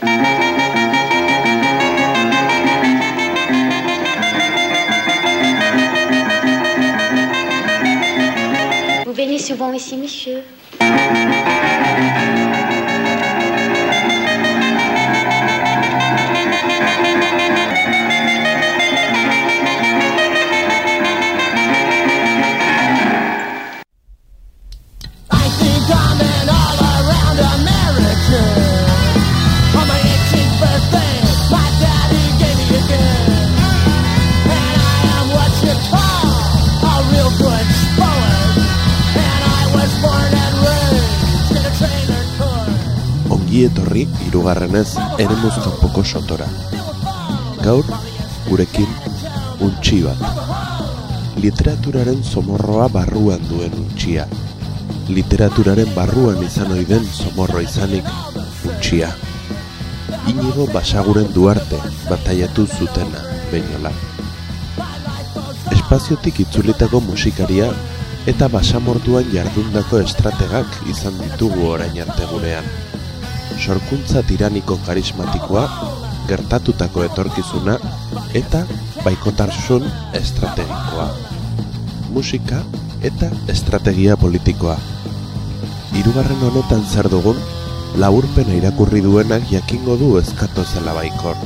Vous venez souvent ici, monsieur? Ongi etorri hirugarrenez eremuz kanpoko sotora. Gaur, gurekin, untxi bat. Literaturaren somorroa barruan duen untxia. Literaturaren barruan izan ohi den somorro izanik, untxia. Inigo basaguren duarte bataiatu zutena, beinola. Espaziotik itzulitako musikaria eta basamortuan jardundako estrategak izan ditugu orain arte gurean sorkuntza tiraniko karismatikoa, gertatutako etorkizuna eta baikotarsun estrategikoa. Musika eta estrategia politikoa. Hirugarren honetan zer dugun, laburpena irakurri duenak jakingo du ezkato zela baikor.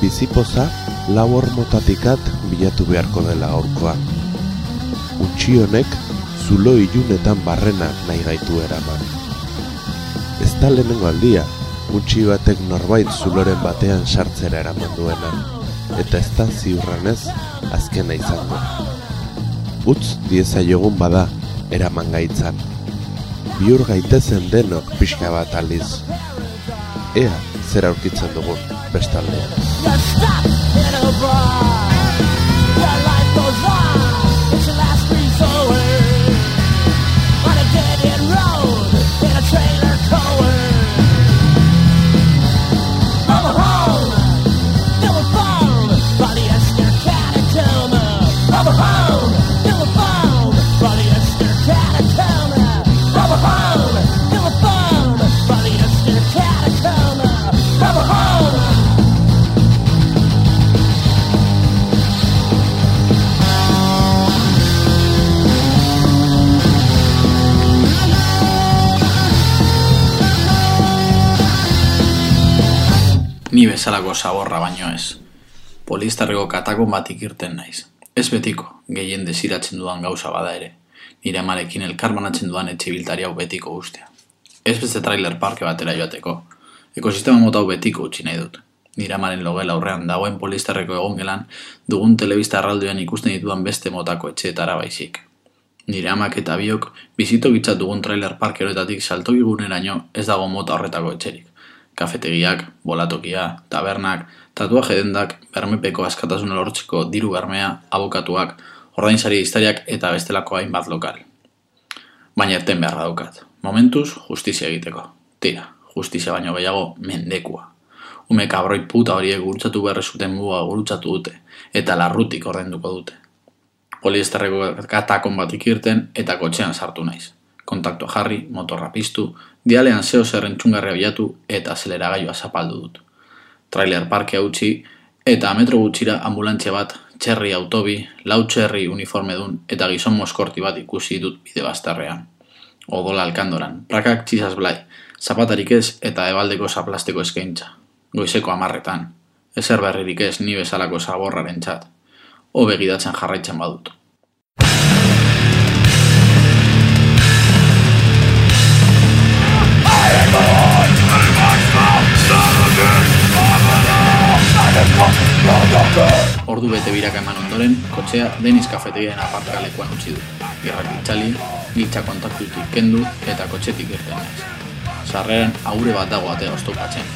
Bizipoza lau hormotatikat bilatu beharko dela aurkoa. Untxi honek zulo ilunetan barrena nahi gaitu eraman. Da lehenengo aldia, gutxi batek norbait zuloren batean sartzera eraman duena, eta ez da ziurranez azkena izango. Utz diezaiogun bada eraman gaitzan. Biur gaitezen denok pixka bat aliz. Ea zer aurkitzen dugun bestaldean. Ni bezalako zaborra baino ez. Polistarreko katakon bat ikirten naiz. Ez betiko, gehien desiratzen dudan gauza bada ere. Nire amarekin elkarbanatzen dudan etxibiltari hau betiko ustea. Ez beste trailer parke batera joateko. Ekosistema mota hau betiko utzi nahi dut. Nire amaren logela aurrean dagoen polistarreko egongelan dugun telebista arraldoan ikusten ditudan beste motako etxeetara baizik. Nire amak eta biok bizito gitzat dugun trailer park horretatik saltoki guneraino ez dago mota horretako etxerik kafetegiak, bolatokia, tabernak, tatuaje dendak, bermepeko askatasuna lortzeko diru bermea, abokatuak, ordainsari historiak eta bestelako hainbat lokal. Baina erten beharra daukat. Momentuz, justizia egiteko. Tira, justizia baino gehiago mendekua. Ume kabroi puta horiek gurutzatu berre zuten muga gurutzatu dute, eta larrutik ordainduko dute. Poliesterreko katakon bat ikirten eta kotxean sartu naiz. Kontaktua jarri, motorra piztu, dialean zeo zer entzungarria bilatu eta azeleragailua zapaldu dut. Trailer parkea utzi eta metro gutxira ambulantzia bat, txerri autobi, lau txerri uniformedun eta gizon moskorti bat ikusi dut bide bastarrean. Odola alkandoran, prakak txizaz blai, zapatarik ez eta ebaldeko zaplasteko eskaintza. Goizeko amarretan, ezer berririk ez ni bezalako zaborraren txat. Hobe gidatzen jarraitzen badut. Ordu bete biraka eman ondoren, kotxea Deniz kafetegiaren aparkalekuan utzi du. Gerrak itxali, giltza kontaktutik kendu eta kotxetik irten naiz. Sarreran aure bat dago atea oztopatzen.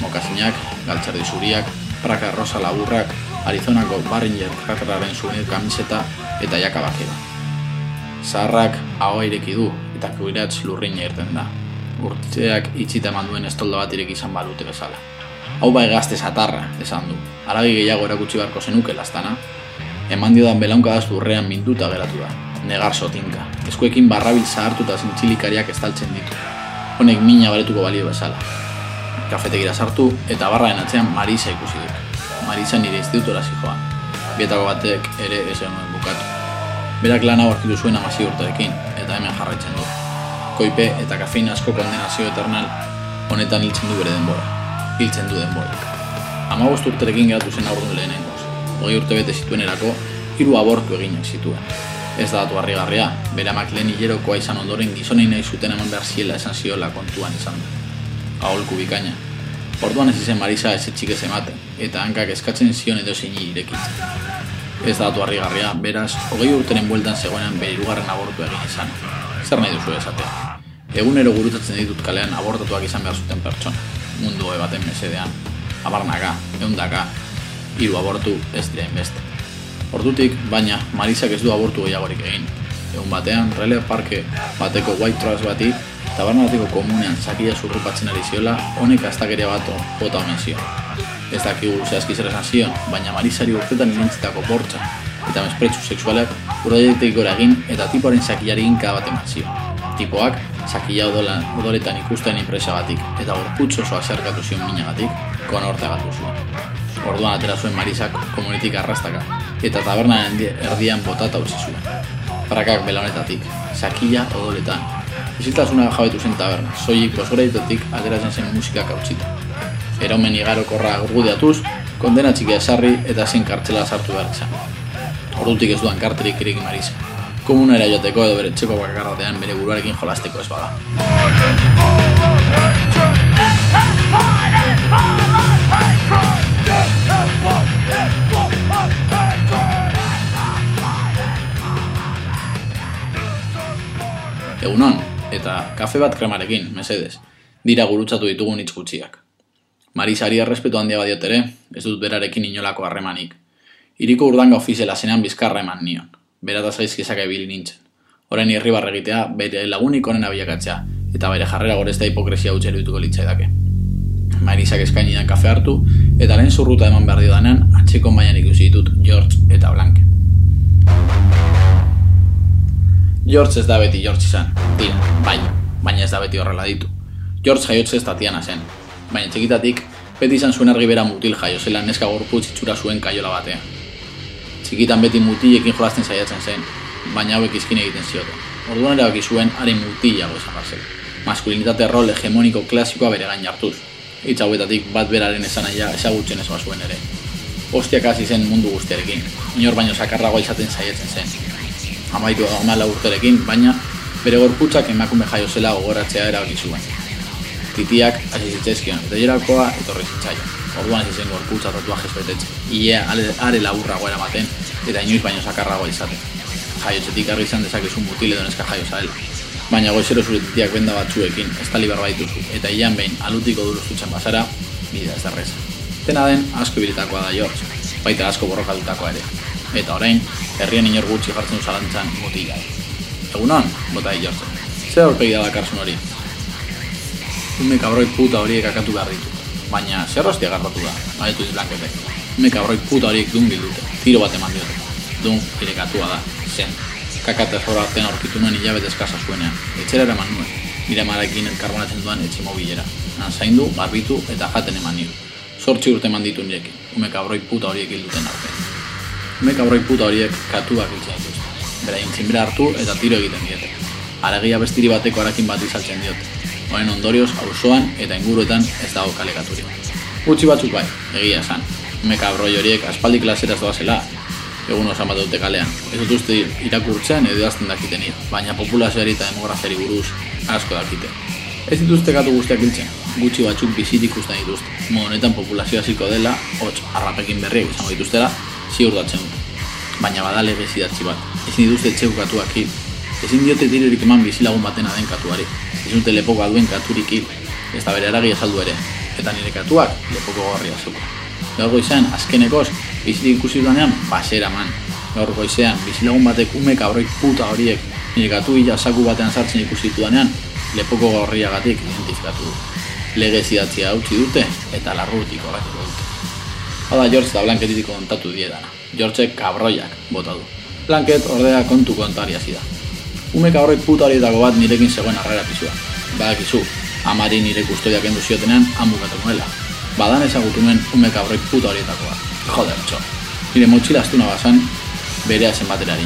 Mokazinak, galtzardi zuriak, praka rosa laburrak, Arizonako Barringer Craterraren souvenir kamiseta eta jaka bakera. Zaharrak ahoa ireki du eta kuiratz lurrina irten da. Urtzeak itxita eman duen estolda bat ireki izan balute bezala. Hau bai gazte satarra, esan du. Arabi gehiago erakutsi beharko zenuke lastana. Eman diodan belaunka da zurrean minduta geratu da. Negar sotinka. Eskuekin barrabil zahartu eta zintzilikariak estaltzen ditu. Honek mina baretuko balio bezala. Kafetegira sartu eta barraen atzean Marisa ikusi dut. Marisa nire institutora zijoan. Bietako batek ere ez nuen bukatu. Berak lana aurkitu zuen amasi urteekin eta hemen jarraitzen du. Koipe eta kafein asko kondenazio eternal honetan hiltzen du bere denbora. Hiltzen du denborak. Ama urterekin geratu zen aurdun lehenengoz. Hogei urte bete zituen erako, hiru abortu eginak zituen. Ez da datu harrigarria, bere amak lehen hilerokoa izan ondoren gizonei nahi zuten eman behar ziela esan ziola kontuan izan da. Aholku bikaina. Orduan ez izen Marisa ez etxik ez ematen, eta hankak eskatzen zion edo zein irekitzen. Ez da datu harrigarria, beraz, hogei urteren bueltan zegoenan bere irugarren abortu egin izan. Zer nahi duzu esatea? Egunero gurutatzen ditut kalean abortatuak izan behar zuten pertsona. Mundu baten mesedean. Abarnaka, eundaka, hiru abortu ez dira inbeste. Ordutik, baina, Marisak ez du abortu gehiagorik egin. Egun batean, Rele Parke bateko White Trash bati, tabernalatiko komunean sakila zurrupatzen ari ziola, honek astakeria bat bota honen zion. Ez dakigu zehazki zer esan zion, baina Marisari urtetan irentzitako bortza eta mespretsu sexualak urdaietik gora egin eta tipoaren sakilari inka bat eman zion. Tipoak, sakila odola, odoletan ikusten inpresa batik eta gorputz oso azerkatu zion minagatik, kona hortegatu zuen. Orduan atera zuen Marisak komunitik arrastaka, eta tabernaren erdian botata utzi zuen. Prakak belonetatik, sakila odoletan. Isiltasuna jabetu zen taberna, soilik posgreitotik ateratzen zen musikak hautsita. Eromen igarokorra gurgudeatuz, kondena txikia esarri eta zen kartzela sartu behar. Ordutik ez duan karterik ireki Marisa. Komunera joteko edo bere txeko bakarratean bere buruarekin jolasteko ez bada. Egunon, eta kafe bat kremarekin, mesedez. Dira gurutzatu ditugun hitz gutxiak. Marisari errespetu handia badiot ere, ez dut berarekin inolako harremanik. Iriko urdanga ofiziala zenean bizkarra eman nion. Berataz gaizkizak ebili nintzen. Horen irribar egitea, bere lagunik honen abiakatzea, eta bere jarrera gorezta hipokresia utxeru dituko litzaidake. Marisak eskaini dan kafe hartu, eta lehen zurruta eman behar diodanean, atxeko maian ikusi ditut George eta Blanke. George ez da beti George izan, tira, bai, baina ez da beti horrela ditu. George jaiotze ez Tatiana zen, baina txikitatik beti izan zuen argi bera mutil jaio zela neska gorputz itxura zuen kaiola batean. Txikitan beti mutilekin jolasten saiatzen zen, baina hauek izkin egiten zioten. Orduan erabaki zuen haren mutilago esan barzela. Maskulinitate rol hegemoniko klasikoa bere gain hartuz. Hitz hauetatik bat beraren esanaia ezagutzen ez bazuen ere. Ostiak hasi zen mundu guztiarekin, inor baino sakarragoa izaten saiatzen zen. Amaitu amala urterekin, baina bere gorputzak emakume jaio zela gogoratzea erabaki zuen. Titiak hasi zitzaizkion, eta jerakoa etorri zitzaio. Orduan zen gorputza tatuajes betetzen. Ia are, are laburrago eramaten, eta inoiz baino sakarragoa izaten. Jaiotzetik argi izan dezakezun mutil edo neska jaio zaela. Baina goizero zure titiak benda batzuekin, ez tali baituzu, eta ian behin alutiko duruztutzen bazara, bidea ez derreza. Dena den, asko ibilitakoa da George, baita asko borrokatutakoa ere. Eta orain, herrien inor gutxi jartzen du zalantzan mutila. Egunon, bota George. Zer aurpegi da dakarsun hori? Ume kabroi puta horiek akatu behar ditu. Baina, zer hostia garratu da, badetu izblankete. Ume kabroi puta horiek dun bildute, tiro bat eman diote. Dun, irekatua da, zen. Kakate zora artean aurkitu nuen hilabete eskasa zuenean. Etxera eraman nuen, nire marekin elkarbonatzen duan etxe mobilera. Zaindu, garbitu eta jaten eman nio. Zortzi urte eman ditu nirekin, ume kabroi puta horiek hilduten arte. Ume kabroi puta horiek katuak hiltzen dituzte. Bera intzinbera hartu eta tiro egiten diete. Aragia bestiri bateko arakin bat izaltzen diote. Honen ondorioz, auzoan eta inguruetan ez dago kalekaturik. Gutxi batzuk bai, egia esan. Ume kabroi horiek aspaldi klaseraz doazela, egun osan bat dute kalean. Ez dut uste irakurtzen edo idazten dakitenia, baina populazioari eta demografiari buruz asko dakite. Ez dituzte gatu guztiak hiltzen, gutxi batzuk bizit ikusten dituzte. Mo honetan populazio hasiko dela, hots, arrapekin berriak izango dituztela, ziur datzen dut. Baina bada legez idatzi bat, ezin dituzte etxeko katuak hil. Ezin diote direrik eman bizilagun batena den katuari. Ez dute lepoko duen katurik hil, ez da bere eragi esaldu ere. Eta nire katuak lepoko gorria zuko. Gaur goizean, azkenekoz, bizirik ikusi dudanean, basera man. Gaur goizean, bizilagun batek ume kabroi puta horiek nire katu saku batean sartzen ikusi ditudanean, lepoko gorriagatik identifikatu du. Legez idatzia utzi dute eta larrutik horretiko dute. Hada George eta Blanketik kontatu diedana. George kabroiak bota du. Blanket ordea kontu kontari hasi da. Ume kabroi puta horietako bat nirekin zegoen arrera pizua. Badakizu, Amari nire kustodiak endu ziotenean, hamukatu nuela. Badan ezagutu nuen ume kabroi puta horietakoa. Joder, txo. Nire motxila astuna bazan, berea zen batera.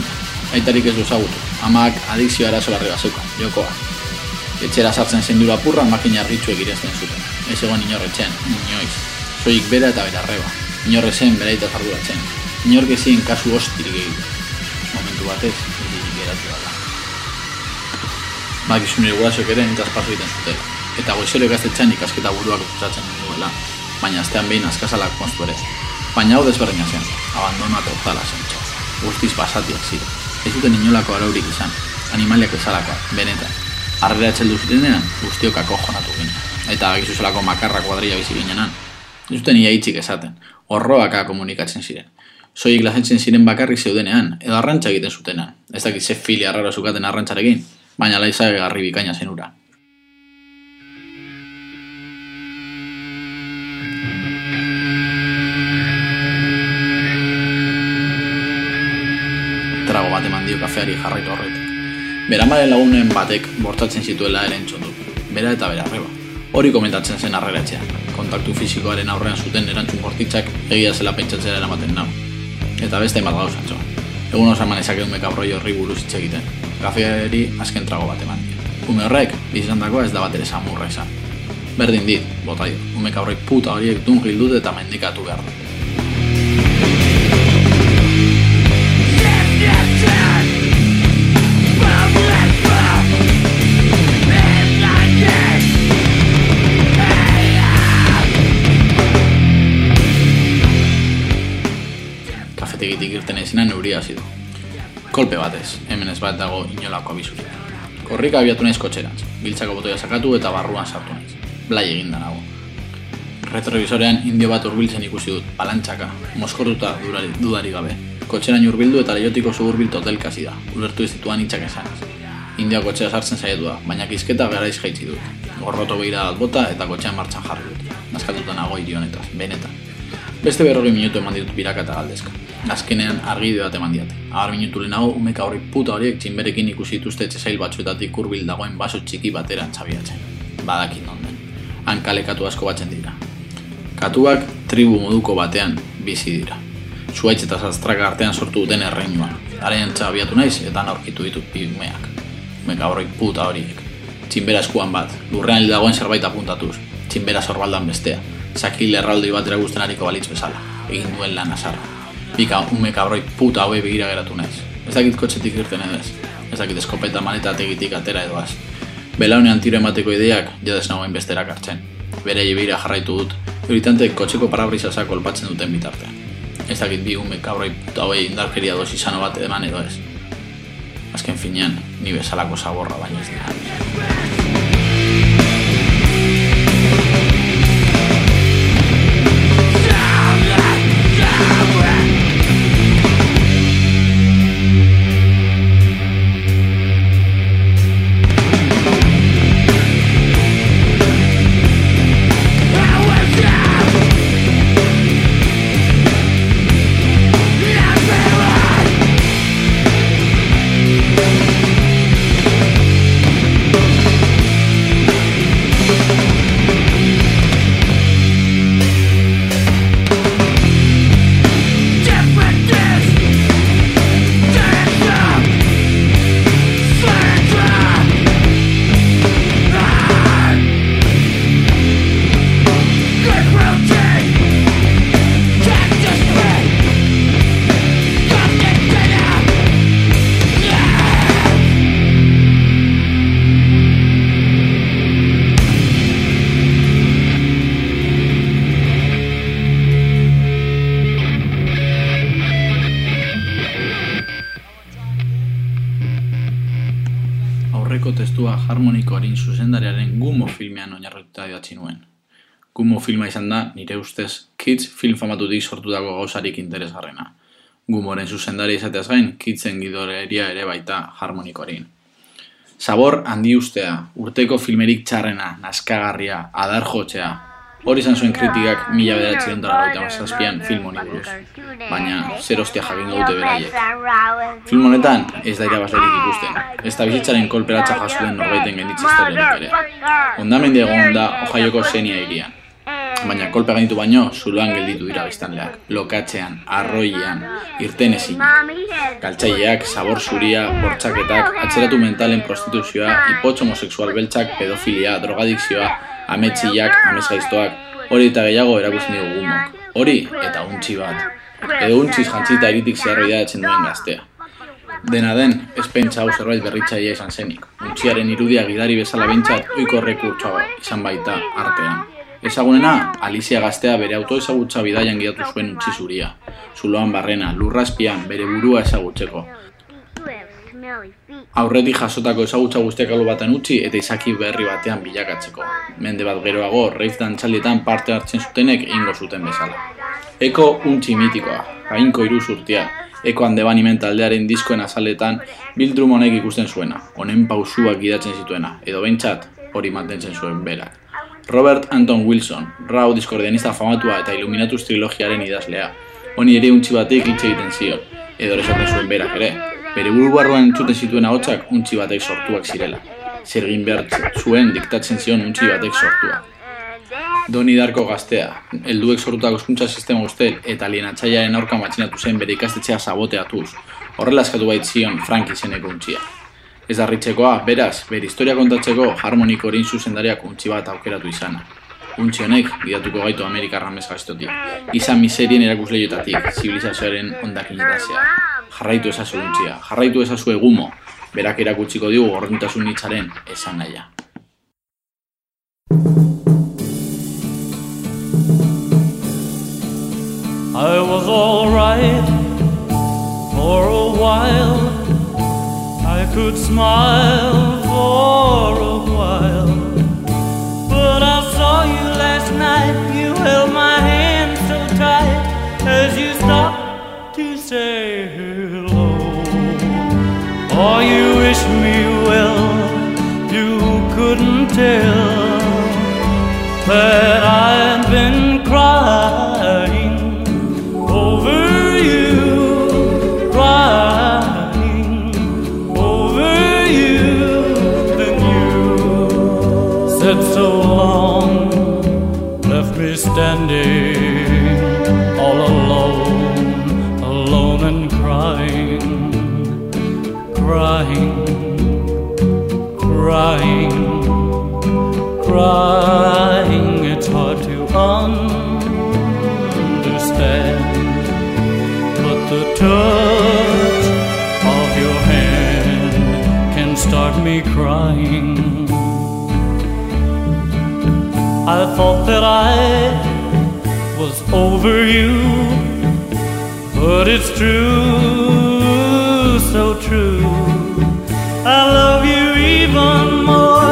Aitarik ez du ezagutu. Amak adikzioa eraso larri bazeukan, jokoa. Etxera sartzen zen dura purra makina argitxuek irezten zuten. Ez egon inorretzen, inoiz. Soik bera eta bera reba. Inorre zen beraita zarduratzen. Inork ezin kasu hostirik egitu. Momentu batez, ez geratu da. Bakizu nire gurasoek ere nitaz paso egiten zutela. Eta goizero ikastetxean ikasketa buruak okusatzen duela. Baina astean behin askazalak moztu ere. Baina hau desberdina zen, abandona totala zen. Guztiz basatiak ziren. Ez zuten inolako araurik izan, animaliak bezalakoak, benetan. Arrera etxeldu zutenean, guztiok akojonatu ginen. Eta agizu zelako makarra kuadrilla bizi ginenan. Ez zuten ia hitzik esaten, horroaka komunikatzen ziren. Soik lazentzen ziren bakarrik zeudenean, edo arrantza egiten zutenean. Ez dakit ze filia arraro zukaten arrantzarekin, baina laiza garri bikaina zen ura. Trago bat eman dio kafeari jarraitu horretik. Beramaren lagunen batek bortatzen zituela ere entzun dut. Bera eta bera arreba. Hori komentatzen zen arreratzean. Kontaktu fisikoaren aurrean zuten erantzun bortitzak egia zela pentsatzera eramaten nau. Eta beste bat gauza, txo. Egun osan manezak egun mekabroi horri buruz hitz egiten. Kafeari azken trago bat eman. Ume horrek, bizandakoa ez da bat ere samurra izan. Berdin dit, bota dio. Ume kabroi puta horiek dun dut eta mendikatu behar du. Kolpe batez, hemen ez bat dago inolako abizurik. Korrika abiatu naiz kotxerantz, biltzako botoia sakatu eta barruan sartu naiz. Blai eginda nago. Retrovisorean indio bat hurbiltzen ikusi dut, palantzaka, moskortuta durari, dudari gabe. Kotxeran hurbildu eta leiotiko zugurbil totelkasi da, ulertu ez dituan itxak esanez. India kotxea sartzen saiatu da, baina kizketa garaiz jaitsi dut. Gorroto behira dat bota eta kotxean martxan jarri dut. Naskatuta nago hiri honetaz, benetan. Beste berrogei minutu eman ditut biraka eta galdezka. Azkenean argide bat eman diate. Agar minutu lehenago, umeka horri puta horiek txinberekin ikusi dituzte etxesail batzuetatik hurbil dagoen baso txiki bateran txabiatzen. Badakin non den. Han kalekatu asko batzen dira. Katuak tribu moduko batean bizi dira. Zuaitz eta zaztraka artean sortu duten erreinuan. Haren txabiatu naiz eta aurkitu ditut bi umeak. Umeka horrek puta horiek. Txinbera eskuan bat, lurrean dagoen zerbait apuntatuz. Txinbera sorbaldan bestea. Sakil erraldoi bat eragusten hariko balitz bezala. Egin duen lan azarra. Bika ume kabroi puta haue begira geratu naiz. Ez dakit kotxetik irten edez. Ez dakit eskopeta maleta tegitik atera edoaz. Belaunean tiro emateko ideak jadez nagoen besterak hartzen. Bere begira jarraitu dut, euritantek kotxeko parabrisasak kolpatzen duten bitartean. Ez dakit bi ume kabroi puta hauei indarkeria dosi sano bat eman edo ez. Azken finean, ni bezalako zaborra baino ez dira. Harmonikoarin zuzendariaren Gumo filmean oinarrituta idatzi nuen. Gumo filma izan da, nire ustez, Kids film famatutik sortutako gauzarik interesgarrena. Gumoren zuzendari izateaz gain, Kidsen gidoreria ere baita harmonikoarin. Sabor handi ustea, urteko filmerik txarrena, naskagarria, adar jotzea, Hori izan zuen kritikak mila bederatzen dara gaita mazazpian film honi buruz. Baina, zer ostia jakingo dute beraiek. Film honetan ez da irabazlerik ikusten. Ez da bizitzaren kolperatxa jasuden norbaiten genditze historiarik ere. Ondamendi egon da Ohaioko zenia irian. Baina kolpe gainitu baino, zuloan gelditu dira biztanleak. Lokatzean, arroian, irten ezin. Galtzaileak, sabor zuria, bortxaketak, atxeratu mentalen prostituzioa, hipotx homosexual beltzak, pedofilia, drogadikzioa, ametxiak, amesgaiztoak, hori eta gehiago erakusten dugu gumok. Hori eta untxi bat. Edo untxiz jantzita eritik zeharroi da duen gaztea. Dena den, ez pentsa hau zerbait berritzaia izan zenik. Untxiaren irudia gidari bezala bintzat, oiko rekurtsoa izan baita artean. Ezagunena, Alicia gaztea bere auto ezagutza bidaian gidatu zuen utzi zuria. Zuloan barrena, lurraspian, bere burua ezagutzeko. Aurretik jasotako ezagutza guztiak alu baten utzi eta izaki berri batean bilakatzeko. Mende bat geroago, reif dantzalietan parte hartzen zutenek ingo zuten bezala. Eko untzi mitikoa, gainko iru zurtia, Eko handebanimen taldearen diskoen azaletan Bildrum honek ikusten zuena, honen pausuak gidatzen zituena, edo bentsat hori mantentzen zuen berak. Robert Anton Wilson, rau diskordianista famatua eta Illuminatus trilogiaren idazlea. Honi ere untxi batek hitz egiten zion, edo esaten zuen berak ere. Bere buru barruan entzuten zituen ahotsak untxi batek sortuak zirela. Zergin behar zuen diktatzen zion untxi batek sortuak. Doni Darko gaztea, helduek sortutako eskuntza sistema ustel eta alienatzaiaren aurka matxinatu zen bere ikastetxea saboteatuz. Horrela eskatu bait zion Frank izeneko untxia. Ez darritzekoa, beraz, bere historia kontatzeko harmoniko horin zuzendariak untzi bat aukeratu izana. Untzi honek, bidatuko gaitu Amerikarra mezgaztotik. Izan miserien erakusleioetatik, zibilizazioaren ondakin Jarraitu ezazu untzia, jarraitu ezazu egumo, berak erakutsiko digu gorrintasun nitzaren esan naia. I was all right for a while. Could smile for wish me well, you couldn't tell. That understand, but the touch of your hand can start me crying. I thought that I was over you, but it's true, so true. I love you even more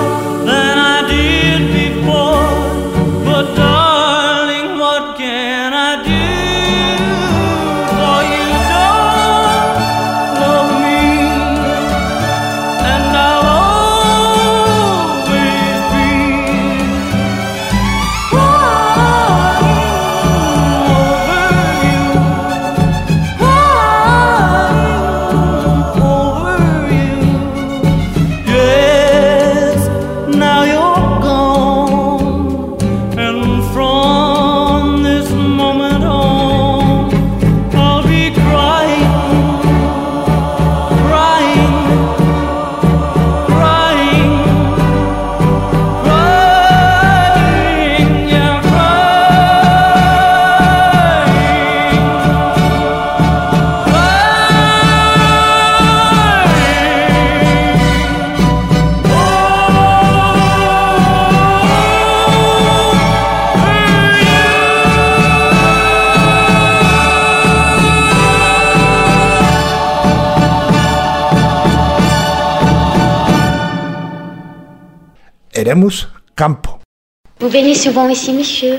Vous venez souvent ici, monsieur?